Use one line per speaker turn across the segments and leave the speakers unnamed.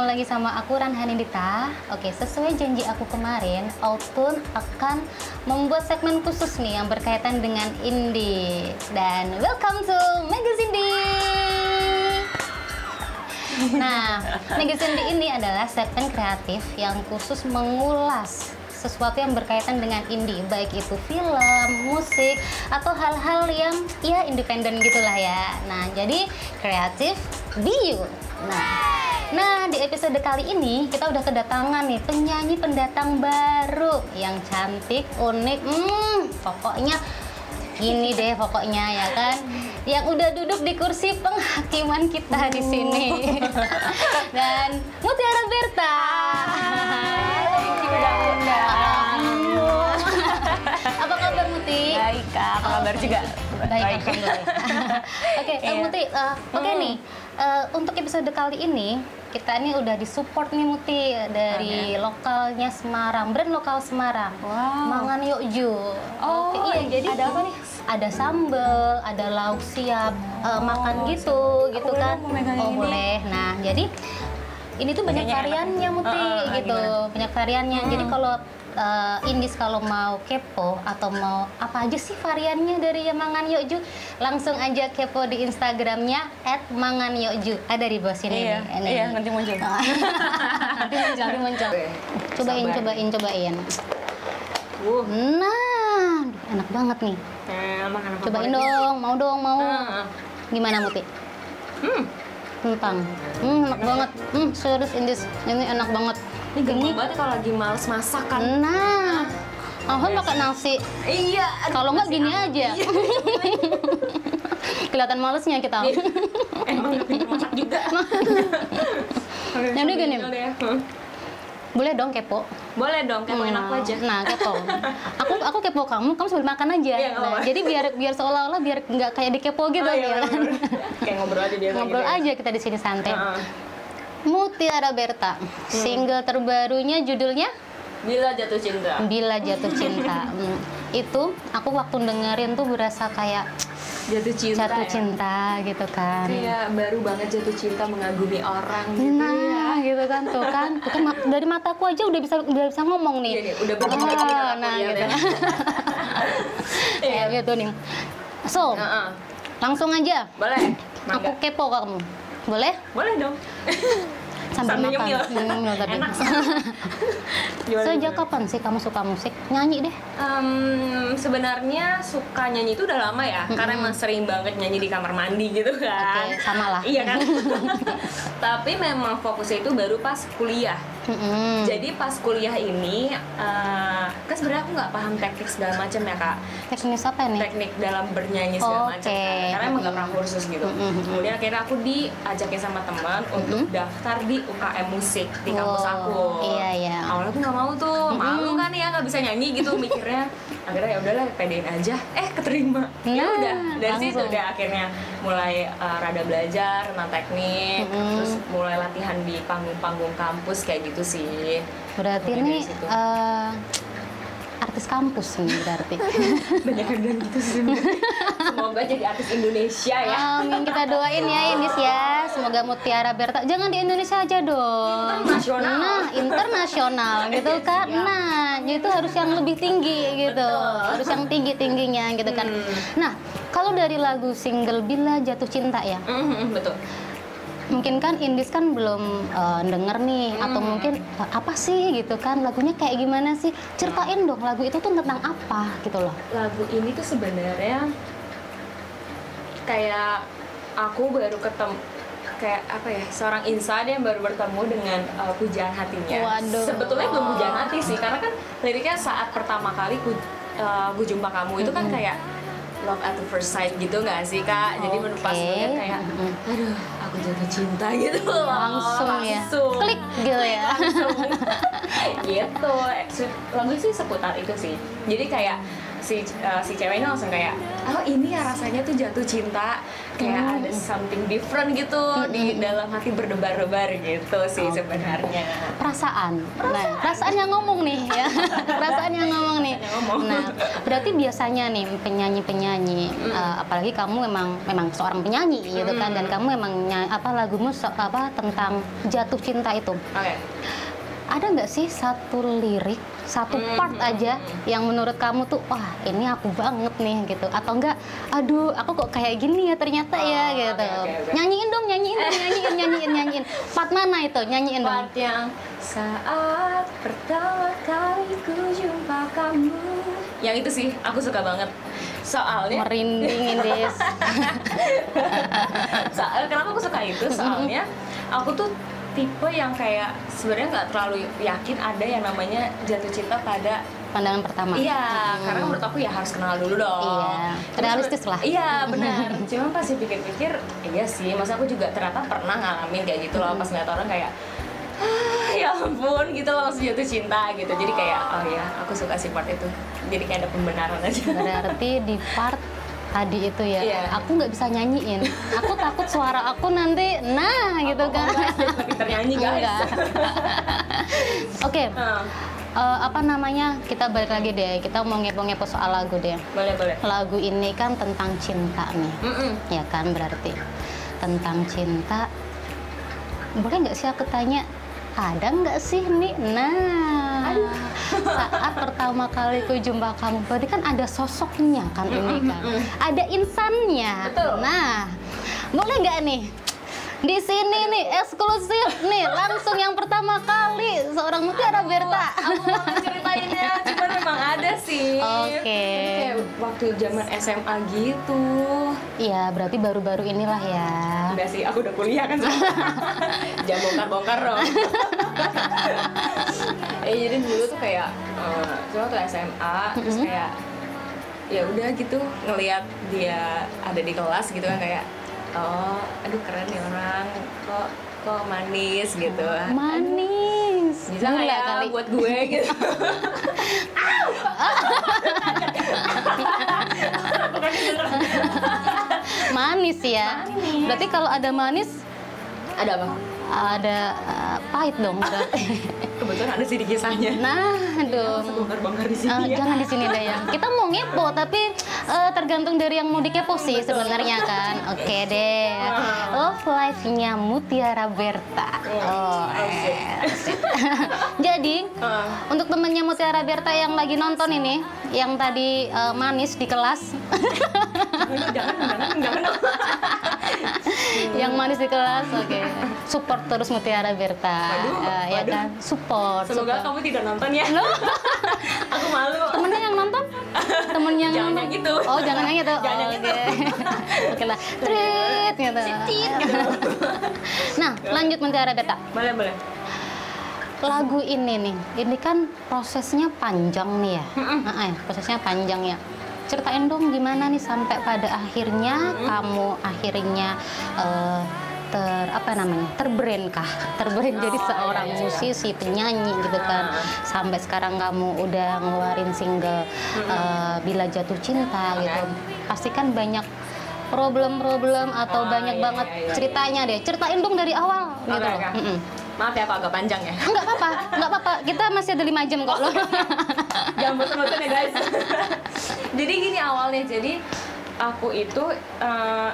ketemu lagi sama aku Ranhanindita. Oke, sesuai janji aku kemarin, Outun akan membuat segmen khusus nih yang berkaitan dengan indie. Dan welcome to Magazine Indie. Nah, Magazine Indie ini adalah segmen kreatif yang khusus mengulas sesuatu yang berkaitan dengan indie, baik itu film, musik, atau hal-hal yang ya independen gitulah ya. Nah, jadi kreatif be you. Nah, nah di episode kali ini kita udah kedatangan nih penyanyi pendatang baru yang cantik, unik, hmm, pokoknya gini deh pokoknya ya kan? Yang udah duduk di kursi penghakiman kita di sini. Dan Mutiara Berta. Apa kabar Muti?
Baik kak, apa kabar juga?
baik, alhamdulillah. Oke, eh,
Iya.
Muti, eh, oke nih eh, untuk episode kali ini kita ini udah disupport nih Muti dari lokalnya Semarang, brand lokal Semarang.
Wow.
Mangan Yokju.
Oh,
Oke, iya jadi
ada apa nih?
Ada sambel, ada lauk siap, eh, makan gitu, gitu kan? oh
ini?
boleh. Nah, jadi ini tuh banyak
Kayaknya enak.
variannya Muti
Ah, ah,
gitu,
gimana?
banyak variannya. Jadi kalau uh, Indis kalau mau kepo atau mau apa aja sih variannya dari Mangan Yokju, langsung aja kepo di Instagramnya @manganYokju. Ada di bawah sini
Iya,
nih. Ini.
iya nanti muncul.
nanti muncul, nanti muncul. Cobain,
Sabar.
cobain, cobain.
Uh,
Nah, enak banget nih.
eh, makan apa?
Cobain
boleh?
dong, mau dong, mau.
Ah,
Gimana Muti?
Hmm,
Tentang. Hmm, enak banget. Hmm, serius Indis. Ini enak banget.
Ini gampang banget kalau lagi males masak kan.
Nah, Alhamdulillah pakai nasi.
Iya.
Kalau nggak gini aja. Kelihatan malesnya kita.
Iya. Emang masak juga.
Jadi gini.
Hmm.
Boleh dong kepo.
Boleh dong, kepoin
Nah,
aku aja.
Nah, kepo. Aku aku kepo kamu, kamu sambil makan aja.
Iya,
Nah, jadi biar biar seolah-olah biar nggak kayak dikepo gitu
Oh, iya,
ya kan.
Kayak ngobrol aja biasa
Ngobrol
gitu ya.
aja kita di sini santai.
Heeh.
Mutiara Berta,
Hmm.
single terbarunya judulnya
Bila jatuh cinta.
Bila Jatuh Cinta. Hmm, Itu aku waktu dengerin tuh berasa kayak
Jatuh cinta.
jatuh
ya?
cinta gitu kan.
Kayak baru banget jatuh cinta mengagumi orang gitu
Nah, gitu kan tuh kan, tuh kan dari mataku aja udah bisa udah bisa ngomong nih.
Iya, nih, udah berubah
Ah,
aku
nah
lihat
gitu.
ya. Iya.
ya gitu nih. So,
Heeh.
langsung aja.
Boleh.
Aku kepo kamu. Boleh?
Boleh dong.
Sambil,
Sambil
makan.
nyemil.
Nyemil tadi.
Enak.
Sejak kapan sih kamu suka musik? Nyanyi deh.
Em, sebenarnya suka nyanyi itu udah lama ya, karena emang sering banget nyanyi di kamar mandi gitu kan.
Oke, sama lah.
Iya kan. Tapi memang fokusnya itu baru pas kuliah.
Mm-mm.
Jadi pas kuliah ini, eh, kan sebenarnya aku nggak paham teknik segala macam ya kak.
Teknis apa nih?
teknik dalam bernyanyi segala macam
Oke.
kan. karena emang gak pernah kursus gitu
Mm-mm.
kemudian akhirnya aku diajakin sama teman untuk daftar di UKM musik di kampus
Wow,
aku
iya, iya.
awalnya tuh nggak mau tuh malu kan ya nggak bisa nyanyi gitu mikirnya akhirnya ya udahlah pedein aja eh keterima ya
Nah,
udah dari situ
langsung.
udah akhirnya mulai uh, rada belajar tentang teknik
Mm-mm.
terus mulai latihan di panggung-panggung kampus kayak gitu sih
Berarti ini
situ.
eh, artis kampus nih berarti.
banyak yang bilang gitu sih semoga jadi artis Indonesia ya
Amin kita doain ya Indis ya. Semoga Mutiara Berta jangan di Indonesia aja dong.
Internasional.
Nah, internasional gitu kan.
Siap.
Nah, itu harus yang lebih tinggi gitu.
Betul.
Harus yang tinggi-tingginya gitu kan. Nah, kalau dari lagu single Bila Jatuh Cinta ya.
Mhm, betul
Mungkin kan Indis kan belum eh, denger nih atau mungkin eh, apa sih gitu kan lagunya kayak gimana sih? Ceritain dong lagu itu tuh tentang apa gitu loh.
lagu ini tuh sebenarnya kayak aku baru ketemu kayak apa ya seorang insan yang baru bertemu dengan uh, pujaan hatinya.
Waduh.
Sebetulnya belum pujaan hati sih karena kan liriknya saat pertama kali ku, uh, ku jumpa kamu itu kan kayak love at the first sight gitu nggak sih kak? Jadi menurut pas kayak aduh aku jatuh cinta gitu loh.
Langsung ya.
Langsung.
Klik gitu ya.
Langsung. gitu. Lagu sih seputar itu sih. Jadi kayak si uh, si cewek ini langsung kayak oh ini ya rasanya tuh jatuh cinta kayak
Hmm.
ada something different gitu di dalam hati berdebar-debar gitu sih sebenarnya
perasaan. Nah, perasaan yang ngomong nih ya. perasaan yang ngomong nih.
Perasaan.
Nah, berarti biasanya nih penyanyi-penyanyi eh, apalagi kamu memang memang seorang penyanyi gitu kan dan kamu memang apa lagumu so- apa tentang jatuh cinta itu.
oke
Ada nggak sih satu lirik, satu part aja yang menurut kamu tuh wah, ini aku banget nih gitu atau enggak aduh, aku kok kayak gini ya ternyata ya
Oh,
gitu.
oke, oke, oke.
Nyanyiin dong, nyanyiin dong, nyanyiin, nyanyiin, nyanyiin. Part mana itu? Nyanyiin dong.
part yang saat pertama kali ku jumpa kamu yang itu sih aku suka banget soalnya
merinding Indis
soal kenapa aku suka itu soalnya aku tuh tipe yang kayak sebenarnya nggak terlalu yakin ada yang namanya jatuh cinta pada
pandangan pertama.
Iya karena menurut aku ya harus kenal dulu dong.
Iya, realistis lah.
iya benar. Cuma pas dipikir-pikir iya sih masa aku juga ternyata pernah ngalamin kayak gitu loh pas ngeliat orang kayak ah ya ampun gitu loh langsung jatuh cinta gitu. Jadi kayak oh ya aku suka sih part itu. Jadi kayak ada pembenaran aja.
Berarti di part tadi itu ya.
Iya.
aku nggak bisa nyanyiin. Aku takut suara aku nanti nah gitu
Oh,
kan
lebih ternyanyi guys.
Oke.
Ah,
eh, apa namanya? Kita balik lagi deh. Kita mau ngepo-ngepo soal lagu deh.
Boleh boleh.
Lagu ini kan tentang cinta nih.
Mm-mm.
ya kan berarti. Tentang cinta. Boleh nggak sih aku tanya? Ada nggak sih nih nah saat pertama kali ku jumpa kamu berarti kan ada sosoknya kan ini kan? Ada insannya.
Betul.
nah boleh nggak nih? Di sini nih eksklusif nih langsung yang pertama kali seorang Mutiara Berta.
aku mau ceritainnya cuman memang ada sih.
Oke.
Kayak waktu zaman SMA gitu.
Iya berarti baru-baru inilah ya.
Udah sih aku udah kuliah kan jangan bongkar-bongkar dong eh jadi dulu tuh kayak eh, cuma tuh SMA terus kayak ya udah gitu ngelihat dia ada di kelas gitu kan kayak oh aduh keren nih orang kok kok manis gitu.
Manis.
Bisa nggak ya
kali.
buat gue gitu.
Manis ya?
Manis.
berarti kalau ada manis
ada apa?
ada uh, pahit dong berarti
kebetulan ada sih di kisahnya
nah dong
bongkar-bongkar di
Eh,
sini ya
jangan di sini deh ya. Kita mau ngepo tapi eh, tergantung dari yang mau dikepo sih sebenarnya kan. Oke deh. Love life-nya Mutiara Berta. Oh, asik. Jadi
Eh,
untuk temennya Mutiara Berta yang lagi nonton ini, yang tadi eh, manis di kelas,
jangan jangan jangan
yang manis di kelas, oke. Support terus Mutiara Berta,
Waduh,
Eh, ya
waduh.
kan? Support.
semoga
support.
kamu tidak nonton ya aku malu
temennya yang nonton temen yang
Jangan
nonton
yang itu.
oh jangan yang itu
Jangan
oh,
yang itu.
oke oke lah treat gitu nah lanjut Mutiara Beta
boleh boleh
lagu ini nih ini kan prosesnya panjang nih ya Ah, ah, prosesnya panjang ya ceritain dong gimana nih sampai pada akhirnya kamu akhirnya eh, ter apa namanya terbrand kah terbrand jadi
Oh,
seorang
iya, iya, iya.
musisi penyanyi gitu kan
Ah.
sampai sekarang kamu udah ngeluarin single eh, bila jatuh cinta
Oke.
gitu pasti kan banyak problem-problem atau
Oh,
banyak
iya,
banget
iya, iya.
ceritanya deh ceritain dong dari awal gitu
Oke,
loh.
oke. Maaf ya aku agak panjang ya
Enggak apa-apa, enggak apa-apa. Kita masih ada lima jam kok loh.
jangan bosan-bosan ya guys jadi gini awalnya jadi aku itu eh,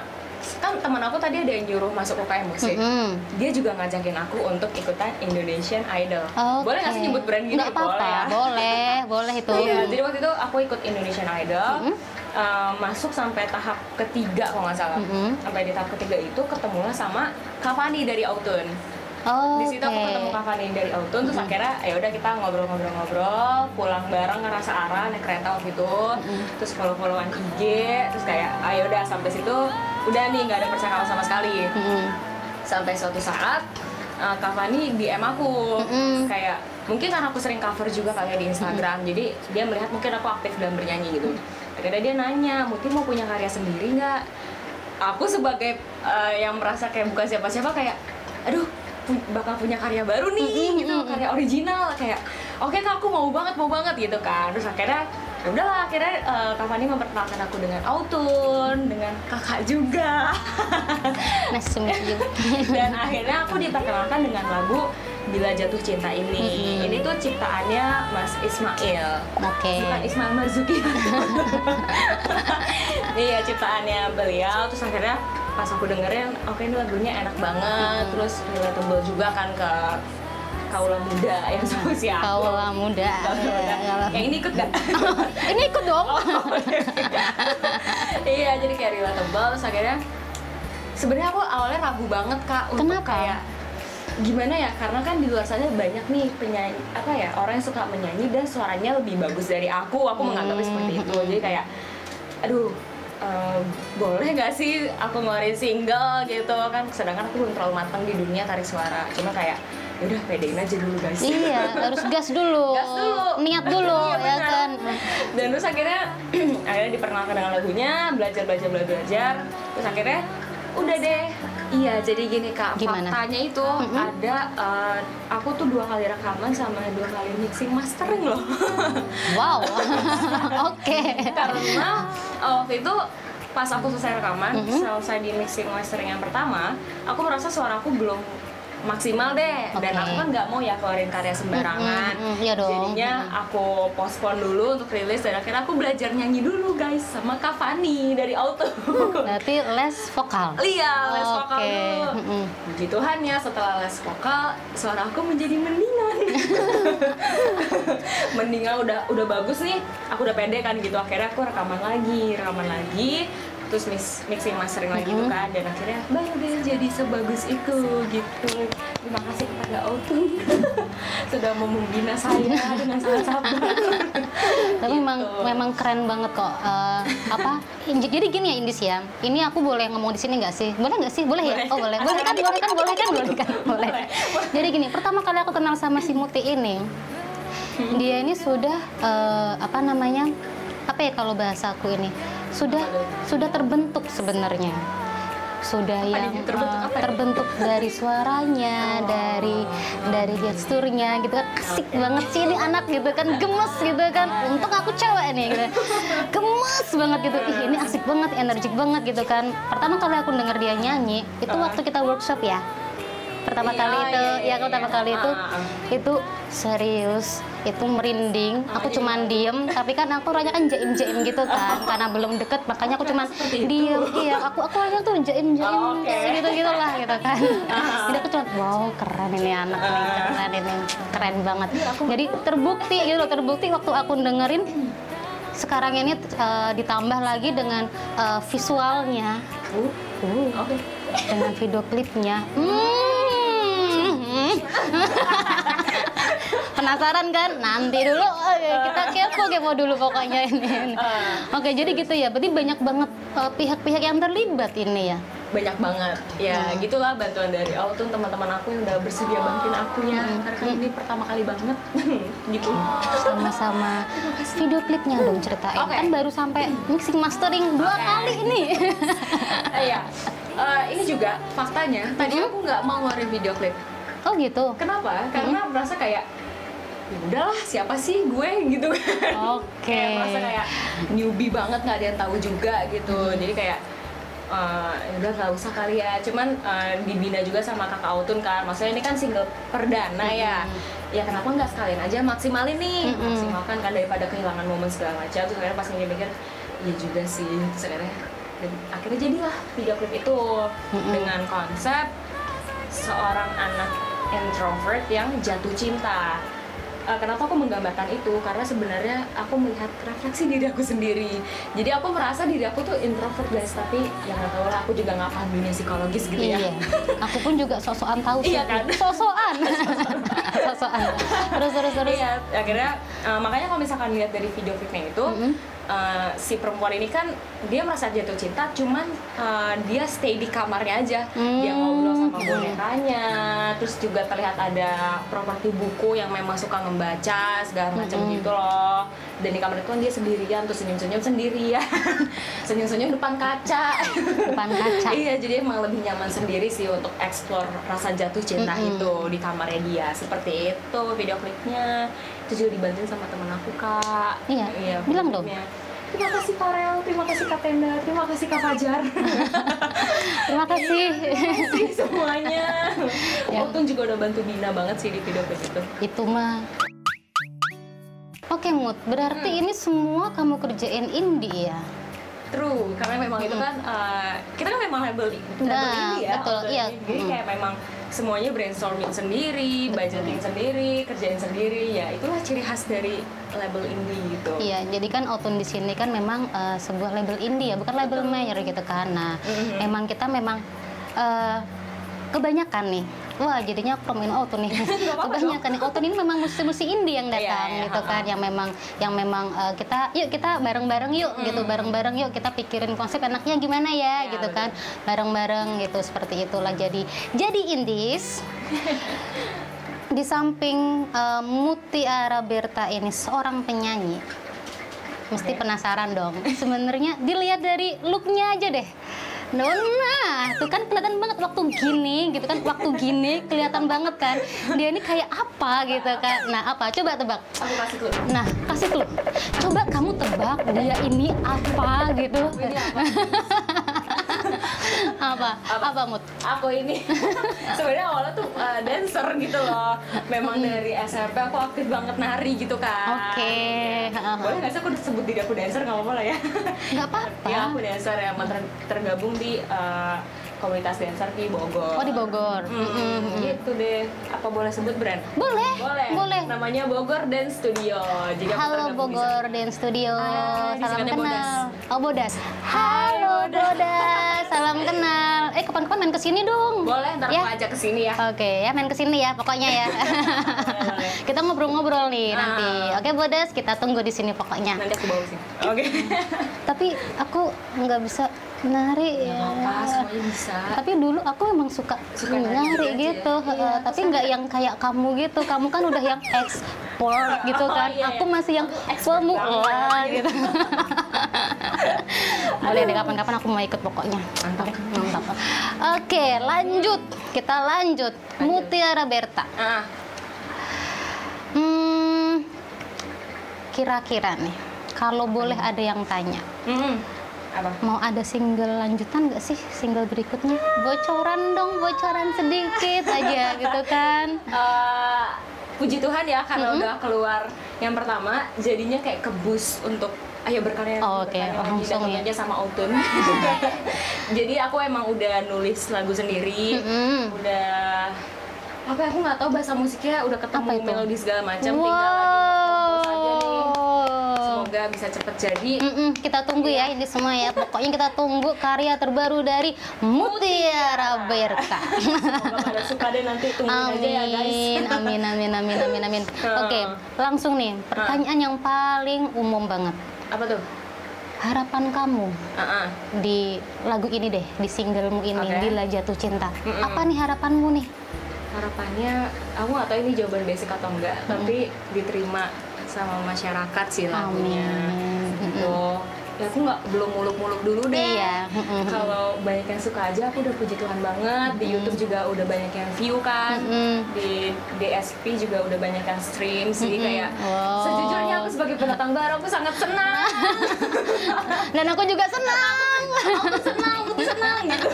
kan teman aku tadi ada yang nyuruh masuk UKM musik
Mm-mm.
dia juga ngajakin aku untuk ikutan Indonesian Idol
Oke.
boleh nggak sih nyebut brand gini
Nggak apa-apa,
boleh ya
boleh, boleh itu.
Iya, jadi waktu itu aku ikut Indonesian Idol, eh, masuk sampai tahap ketiga kalau nggak salah.
Mm-mm.
Sampai di tahap ketiga itu ketemulah sama Kavani dari Autun.
Oh,
Di situ aku ketemu Kavani dari Autun, terus akhirnya ya udah kita ngobrol-ngobrol-ngobrol, pulang bareng ngerasa arah naik kereta waktu itu, terus follow-followan IG, terus kayak ayo udah sampai situ udah nih nggak ada percakapan sama sekali. Sampai suatu saat uh, Kak Fani DM aku.
Mm-mm.
kayak mungkin karena aku sering cover juga kali ya di Instagram jadi dia melihat mungkin aku aktif dalam bernyanyi gitu. Akhirnya dia nanya Muti mau punya karya sendiri nggak? Aku sebagai uh, yang merasa kayak bukan siapa-siapa kayak aduh bakal punya karya baru nih gitu. karya original kayak oke kak aku mau banget mau banget gitu kan. Terus akhirnya ya udahlah akhirnya uh, Kak Fani memperkenalkan aku dengan Autun dengan kakak juga. Dan akhirnya aku diperkenalkan dengan lagu Bila Jatuh Cinta ini.
Mm-hmm.
ini tuh ciptaannya Mas Ismail.
Oke.
Bukan Ismail Marzuki. Iya ciptaannya beliau. Terus akhirnya pas aku dengerin oke ini lagunya enak banget. Terus relatable juga kan ke kaula muda yang seusia aku.
Kaula muda.
Kaula muda.
Kaula-
yang ini ikut gak?
ini ikut dong.
Iya jadi kayak relatable. Terus akhirnya sebenarnya aku awalnya ragu banget kak untuk
Kenapa?
kayak gimana ya? Karena kan di luar sana banyak nih penyanyi apa ya orang yang suka menyanyi dan suaranya lebih bagus dari aku. Aku menganggapnya seperti itu. Jadi kayak aduh eh, boleh gak sih aku ngeluarin single gitu? Kan sedangkan aku belum terlalu matang di dunia tarik suara. Cuma kayak yaudah pedein aja dulu guys.
Iya harus gas dulu.
Gas dulu.
niat dulu
Iya,
ya kan?
Dan terus akhirnya akhirnya diperkenalkan dengan lagunya belajar belajar belajar belajar. Terus akhirnya udah deh. Iya jadi gini kak.
Gimana?
faktanya itu ada eh, aku tuh dua kali rekaman sama dua kali mixing mastering loh.
Wow. Oke.
Karena eh, waktu itu pas aku selesai rekaman
Mhm.
selesai di mixing mastering yang pertama aku merasa suaraku belum maksimal deh dan
Oke.
aku kan nggak mau ya keluarin karya sembarangan
Mhm, mhm, iya dong.
jadinya aku postpone dulu untuk rilis dan akhirnya aku belajar nyanyi dulu guys sama Kak Fani dari auto
berarti les vokal
Iya, les vokal
Oke.
dulu.
Mhm.
Puji Tuhan ya, setelah les vokal, suara aku menjadi mendingan. mendingan udah udah bagus nih, aku udah pede kan gitu. Akhirnya aku rekaman lagi, rekaman lagi, terus mix, mixing mastering lagi
Mhm.
tuh kan. Dan akhirnya baru deh jadi sebagus itu gitu. Terima kasih kepada Autumn sudah mau membina saya dengan sangat sabar.
tapi memang
Gitu.
memang keren banget kok Eh, apa jadi gini ya Indis ya ini aku boleh ngomong di sini nggak sih boleh nggak sih boleh, ya
Boleh.
oh boleh boleh kan boleh kan boleh kan boleh kan boleh jadi gini pertama kali aku kenal sama si Muti ini dia ini sudah eh, apa namanya apa ya kalau bahasaku ini sudah sudah terbentuk sebenarnya. Sudah
Apa
yang?
Terbentuk
eh,
apa nih?
terbentuk dari suaranya dari dari gesturnya gitu kan. Asik banget sih ini anak gitu kan gemes gitu kan. Untuk aku cewek nih gitu. Gemes banget gitu. Ih ini asik banget energik banget gitu kan. Pertama kali aku denger dia nyanyi itu waktu kita workshop ya pertama
Iya,
kali itu
iya,
ya
iya,
aku pertama
iya.
kali itu
Ah, ah.
itu serius itu merinding aku
iya.
cuman diem tapi kan aku orangnya kan jaim jaim gitu kan karena belum deket makanya aku cuman
Seperti itu.
diem iya aku aku orangnya tuh jaim jaim
Oh, oke.
gitu gitulah gitu kan jadi aku cuma wow keren ini anak nih keren ini keren banget jadi terbukti gitu loh terbukti waktu aku dengerin sekarang ini eh, ditambah lagi dengan eh, visualnya
Uh,
uh,
Oke.
dengan video klipnya. Hmm. Penasaran kan? Nanti dulu Oke, kita kepo kepo dulu pokoknya ini. Oke, jadi gitu ya. Berarti banyak banget eh, pihak-pihak yang terlibat ini ya.
banyak banget ya
Hmm.
gitulah bantuan dari Autun teman-teman aku yang udah bersedia bantuin aku ya
Hmm.
karena kan ini pertama kali banget gitu
Sama-sama video klipnya dong ceritain.
Oke.
Kan baru sampai mixing mastering dua
Oke.
kali ini.
Eh, ya Eh, ini juga faktanya tadi
Hmm.
aku nggak mau ngeluarin video klip
oh gitu.
kenapa? Karena merasa kayak ya udahlah siapa sih gue? gitu kan.
Oke.
kayak merasa kayak newbie banget nggak ada yang tahu juga gitu. Jadi kayak ya udah nggak usah kali ya. Cuman eh, dibina juga sama kakak Autun kan. Maksudnya ini kan single perdana ya. Ya kenapa nggak sekalian aja maksimalin nih?
Mm-mm.
maksimalkan kan daripada kehilangan momen segala macam. Terus akhirnya pas mikir-mikir ya juga sih. Terus akhirnya dan akhirnya jadilah video klip itu
Mm-mm.
dengan konsep seorang anak introvert yang jatuh cinta Eh, kenapa aku menggambarkan itu karena sebenarnya aku melihat refleksi diri aku sendiri jadi aku merasa diri aku tuh introvert guys tapi ya nggak tahu lah aku juga nggak paham dunia psikologis gitu
Iya.
ya
Aku pun juga sosokan tahu sih.
Iya kan?
Sosokan. sosokan. Terus terus terus.
Iya, akhirnya eh, makanya kalau misalkan lihat dari video klipnya itu
Mm-mm.
Eh, si perempuan ini kan dia merasa jatuh cinta, cuman eh, dia stay di kamarnya aja, dia
Hmm.
ngobrol sama bonekanya, terus juga terlihat ada properti buku yang memang suka membaca segala macam
Mm-mm.
gitu loh. Dan di kamar itu kan dia sendirian, terus senyum-senyum sendirian, senyum-senyum depan kaca.
Depan kaca.
iya, jadi emang lebih nyaman sendiri sih untuk explore rasa jatuh cinta
Mm-mm.
itu di kamarnya dia seperti Itu video klipnya itu juga dibantuin sama temen aku kak.
Iya, bilang dong.
Terima kasih Kak Rel, terima kasih Kak Tenda, terima kasih Kak Fajar.
Terima kasih.
Terima kasih semuanya.
Ya.
Otun juga udah bantu Bina banget sih di video klip itu.
Itu mah. Oke, Mut. Berarti ini semua kamu kerjain indie ya?
True, karena memang itu kan uh, kita kan memang label, label
Nah,
indie ya,
betul, iya.
Jadi
Mm.
kayak memang semuanya brainstorming sendiri, budgeting sendiri, kerjain sendiri. Ya itulah ciri khas dari label indie gitu.
Iya, jadi kan Outun di sini kan memang eh, sebuah label indie ya, bukan label mayor gitu kan. Nah,
Mhm.
emang kita memang eh, kebanyakan nih. Wah, jadinya promoin Outun nih. kebanyakan nih Outun ini memang musisi-musisi indie yang datang
Iya, iya,
gitu kan, yang memang yang memang eh, kita yuk kita bareng-bareng yuk gitu, bareng-bareng yuk kita pikirin konsep enaknya gimana ya
Iya,
gitu kan. Bareng-bareng gitu seperti itulah. Jadi jadi indies. Di samping eh, Mutiara Berta ini seorang penyanyi. Mesti
Oke.
penasaran dong. Sebenarnya dilihat dari looknya aja deh Nona, tuh kan kelihatan banget waktu gini, gitu kan, waktu gini kelihatan banget kan, dia ini kayak apa gitu kan. Nah apa? Coba tebak.
Aku kasih clue.
Nah kasih clue. Coba kamu tebak dia ini apa gitu.
Ini apa?
apa?
Apa?
Apa mut?
Aku ini sebenarnya awalnya tuh uh, dancer gitu loh. Memang dari SMP aku aktif banget nari gitu kan.
Oke.
Boleh nggak sih aku sebut diri aku dancer nggak apa-apa lah ya?
Nggak apa-apa.
ya aku dancer yang ter- tergabung di uh, komunitas dancer di Bogor.
Oh di Bogor.
Mm,
Mm-mm.
Gitu deh. Apa boleh sebut brand?
Boleh.
Boleh.
Boleh.
Namanya Bogor Dance Studio. Aku
Halo Bogor
sana.
Dance Studio,
Ah,
salam kenal.
Bodas.
Oh Bodas. Halo Bodas, salam kenal. Eh kapan-kapan main ke sini dong.
Boleh, ntar
ya.
aku ajak ke sini ya.
Oke ya main ke sini ya pokoknya ya. kita ngobrol-ngobrol nih
Ah.
nanti. Oke Bodas kita tunggu di sini pokoknya.
Nanti aku bawa sini. Oke.
Tapi aku nggak bisa menari ya.
Apa, semuanya bisa.
Tapi dulu aku emang suka,
Suka nari
nari
aja.
gitu,
Iya,
heeh. tapi nggak yang kayak kamu gitu. Kamu kan udah yang ekspor gitu
Oh,
kan.
iya,
Aku
iya.
masih yang pemula
banget.
gitu. Boleh deh kapan-kapan aku mau ikut pokoknya.
Mantap.
Oke, mantap. Oke, lanjut. Kita lanjut. Mutiara Berta.
Ah,
Hmm, kira-kira nih, kalau boleh ada yang tanya,
mm, apa?
mau ada single lanjutan nggak sih single berikutnya? Bocoran dong, bocoran sedikit aja gitu kan?
Eh, puji Tuhan ya karena
Mm-mm.
udah keluar yang pertama jadinya kayak kebus untuk ayo berkarya
Oh, oke.
berkarya lagi
Langsung ya.
aja sama Outun jadi aku emang udah nulis lagu sendiri
Mm-mm.
udah apa aku nggak tahu bahasa musiknya udah ketemu melodi segala macam tinggal lagi nge-compose aja nih
Wow.
Semoga bisa cepet jadi
Mm-mm, kita tunggu ya ini semua ya. Pokoknya kita tunggu karya terbaru dari Mutiara Berta.
semoga pada suka deh nanti tungguin aja ya guys
Amin, amin, amin, amin, amin, amin. Oke, langsung nih pertanyaan yang paling umum banget.
apa tuh
Harapan kamu
Ah, ah.
di lagu ini deh, di singlemu ini,
Oke.
Dila Jatuh Cinta.
Mm-mm.
Apa nih harapanmu nih?
harapannya aku nggak tahu ini jawaban basic atau enggak tapi diterima sama masyarakat sih lagunya.
Amin.
gitu. Ya aku nggak belum muluk-muluk dulu deh.
Iya,
kalau banyak yang suka aja aku udah puji Tuhan banget. Di YouTube juga udah banyak yang view kan. Di DSP juga udah banyak yang stream
Mm-mm.
kayak
Wow.
sejujurnya aku sebagai pendatang baru aku sangat senang.
Dan aku juga senang.
aku senang aku senang gitu.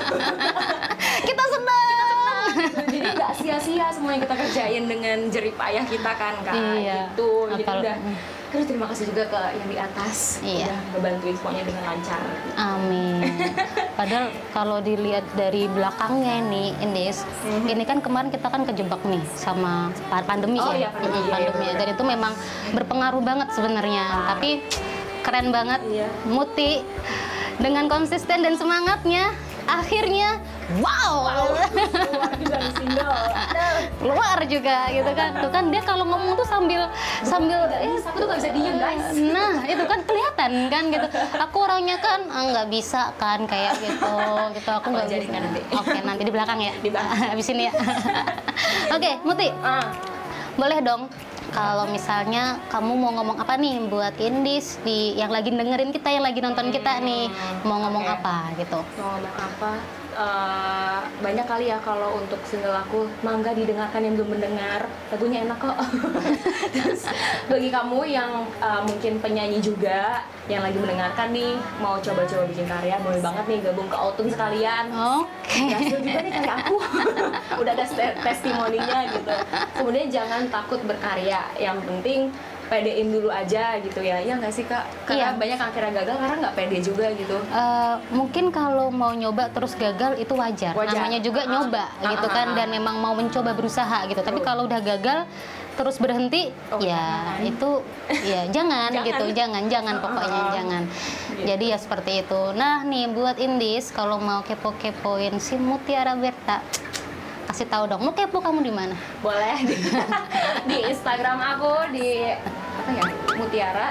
Kita senang.
jadi nggak sia-sia semua yang kita kerjain dengan jerih payah kita kan kak
Iya.
gitu jadi
Apal-
udah
mm.
terus terima kasih juga ke yang di atas
Iya.
udah ngebantuin semuanya dengan lancar
Amin. Padahal kalau dilihat dari belakangnya nih, Indis, ini kan kemarin kita kan kejebak nih sama pa- pandemi
Oh
ya,
iya, pandemi,
Mm,
iya,
pandemi.
iya,
Dan itu memang berpengaruh banget sebenarnya. Tapi keren banget,
Iya.
Muti dengan konsisten dan semangatnya, akhirnya wow,
keluar juga nih single
keluar juga gitu kan. Tuh kan dia kalau ngomong tuh sambil sambil eh,
aku tuh gak bisa diem guys
Nah, itu kan kelihatan kan gitu. Aku orangnya kan ah, nggak bisa kan kayak gitu, gitu. Aku nggak bisa.
nanti.
Oke, nanti di belakang ya.
Di belakang.
Habis ini ya. Oke, Muti,
ah
boleh dong kalau misalnya kamu mau ngomong apa nih buat Indis di yang lagi dengerin kita, yang lagi nonton kita nih, mau ngomong
oke.
apa gitu.
mau ngomong apa eh, banyak kali ya kalau untuk single aku mangga didengarkan yang belum mendengar. Lagunya enak kok. Terus bagi kamu yang eh, mungkin penyanyi juga yang lagi mendengarkan nih mau coba-coba bikin karya boleh banget nih gabung ke Autumn sekalian.
Oke.
berhasil juga nih karya aku. Udah ada te- testimoninya gitu. Kemudian jangan takut berkarya. Yang penting pedein dulu aja gitu ya ya nggak sih kak karena
Iya.
banyak yang akhirnya gagal karena nggak pede juga gitu
Eh, mungkin kalau mau nyoba terus gagal itu wajar.
Wajar.
Namanya juga
Ah.
nyoba
Ah,
gitu
ah,
kan
ah.
dan memang mau mencoba berusaha gitu. Tapi kalau udah gagal terus berhenti
Oh,
ya
jangan.
itu ya jangan,
Jangan.
gitu. Jangan jangan pokoknya
ah.
jangan.
Gitu.
Jadi ya seperti itu. Nah, nih buat Indis kalau mau kepo-kepoin si Mutiara Berta kasih tahu dong, mau kepo kamu di mana?
boleh. Di, di Instagram aku di apa ya Mutiara.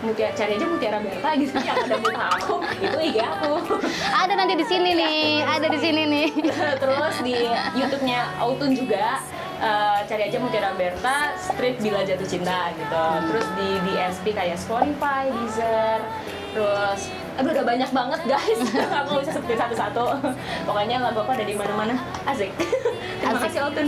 Mutiara cari aja Mutiara Berta gitu yang ada muka aku. Itu IG aku.
Ada nanti di sini nih, ada di sini nih.
terus di YouTube-nya Autun juga. Eh, cari aja Mutiara Berta Street Bila Jatuh Cinta gitu. Terus di DSP kayak Spotify, Deezer. Terus aduh udah banyak banget guys. Aku bisa sebutin satu-satu. Pokoknya lagu aku ada di mana-mana. Asik. Terima
Asik.
kasih Autun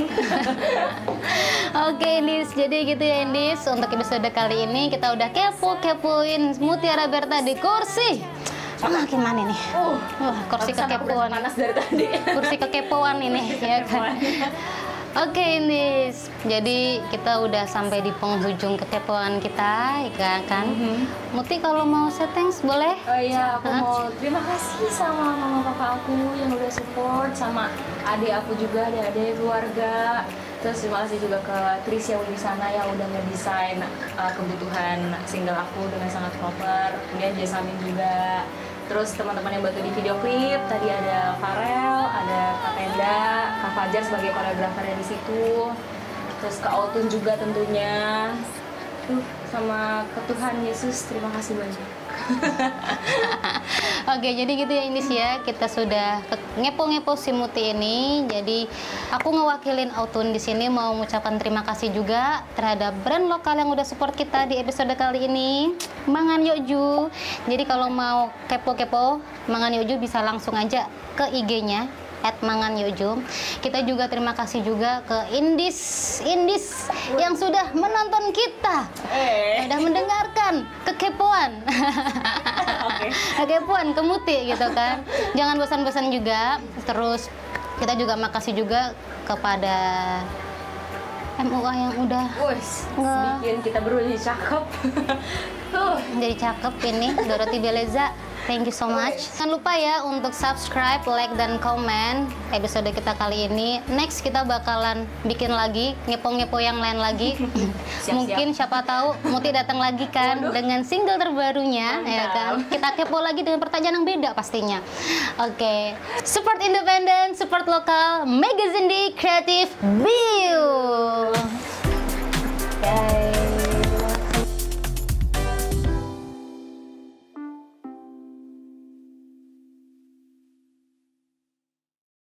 Oke Indis, jadi gitu ya Indis. Untuk episode kali ini kita udah kepo-kepoin Mutiara Berta di kursi. Ah, gimana nih?
uh
kursi kekepoan.
panas dari tadi.
Kursi kekepoan ini, ya kan? Oke Indis, jadi kita udah sampai di penghujung kekepoan kita, ya kan? Muti kalau mau say thanks boleh?
Oh iya, aku
Hah?
mau terima kasih sama mama papa aku yang udah support, sama adik aku juga, adik-adik keluarga. Terus terima kasih juga ke Trisya Wilisana yang udah ngedesain uh, kebutuhan single aku dengan sangat proper. Kemudian Jasamin juga. Terus teman-teman yang bantu di video klip, tadi ada Farel, ada Kak Tenda, Kak Fajar sebagai koreografernya di situ. Terus ke Autun juga tentunya. Tuh, sama ke Tuhan Yesus, terima kasih banyak.
Oke, jadi gitu ya Indis ya. Kita sudah ngepo-ngepo si Muti ini. Jadi aku ngewakilin Autun di sini mau mengucapkan terima kasih juga terhadap brand lokal yang udah support kita di episode kali ini, Mangan Yoju. Jadi kalau mau kepo-kepo Mangan Yoju bisa langsung aja ke IG-nya at Mangan Yoju. Kita juga terima kasih juga ke Indis Indis yang sudah menonton kita
Eh,
udah mendengarkan kekepoan
Oke.
kekepoan kemuti gitu kan jangan bosan-bosan juga terus kita juga makasih juga kepada MUA yang udah
bikin kita berdua jadi cakep. Huh.
jadi cakep ini Dorothy Beleza thank you so much jangan lupa ya untuk subscribe like dan komen episode kita kali ini next kita bakalan bikin lagi ngepo-ngepo yang lain lagi
Siap-siap.
mungkin siapa tahu Muti datang lagi kan
Waduh.
dengan single terbarunya ya
Mantap.
kan kita kepo lagi dengan pertanyaan yang beda pastinya oke support independen support lokal magazine di kreatif Bio
Guys.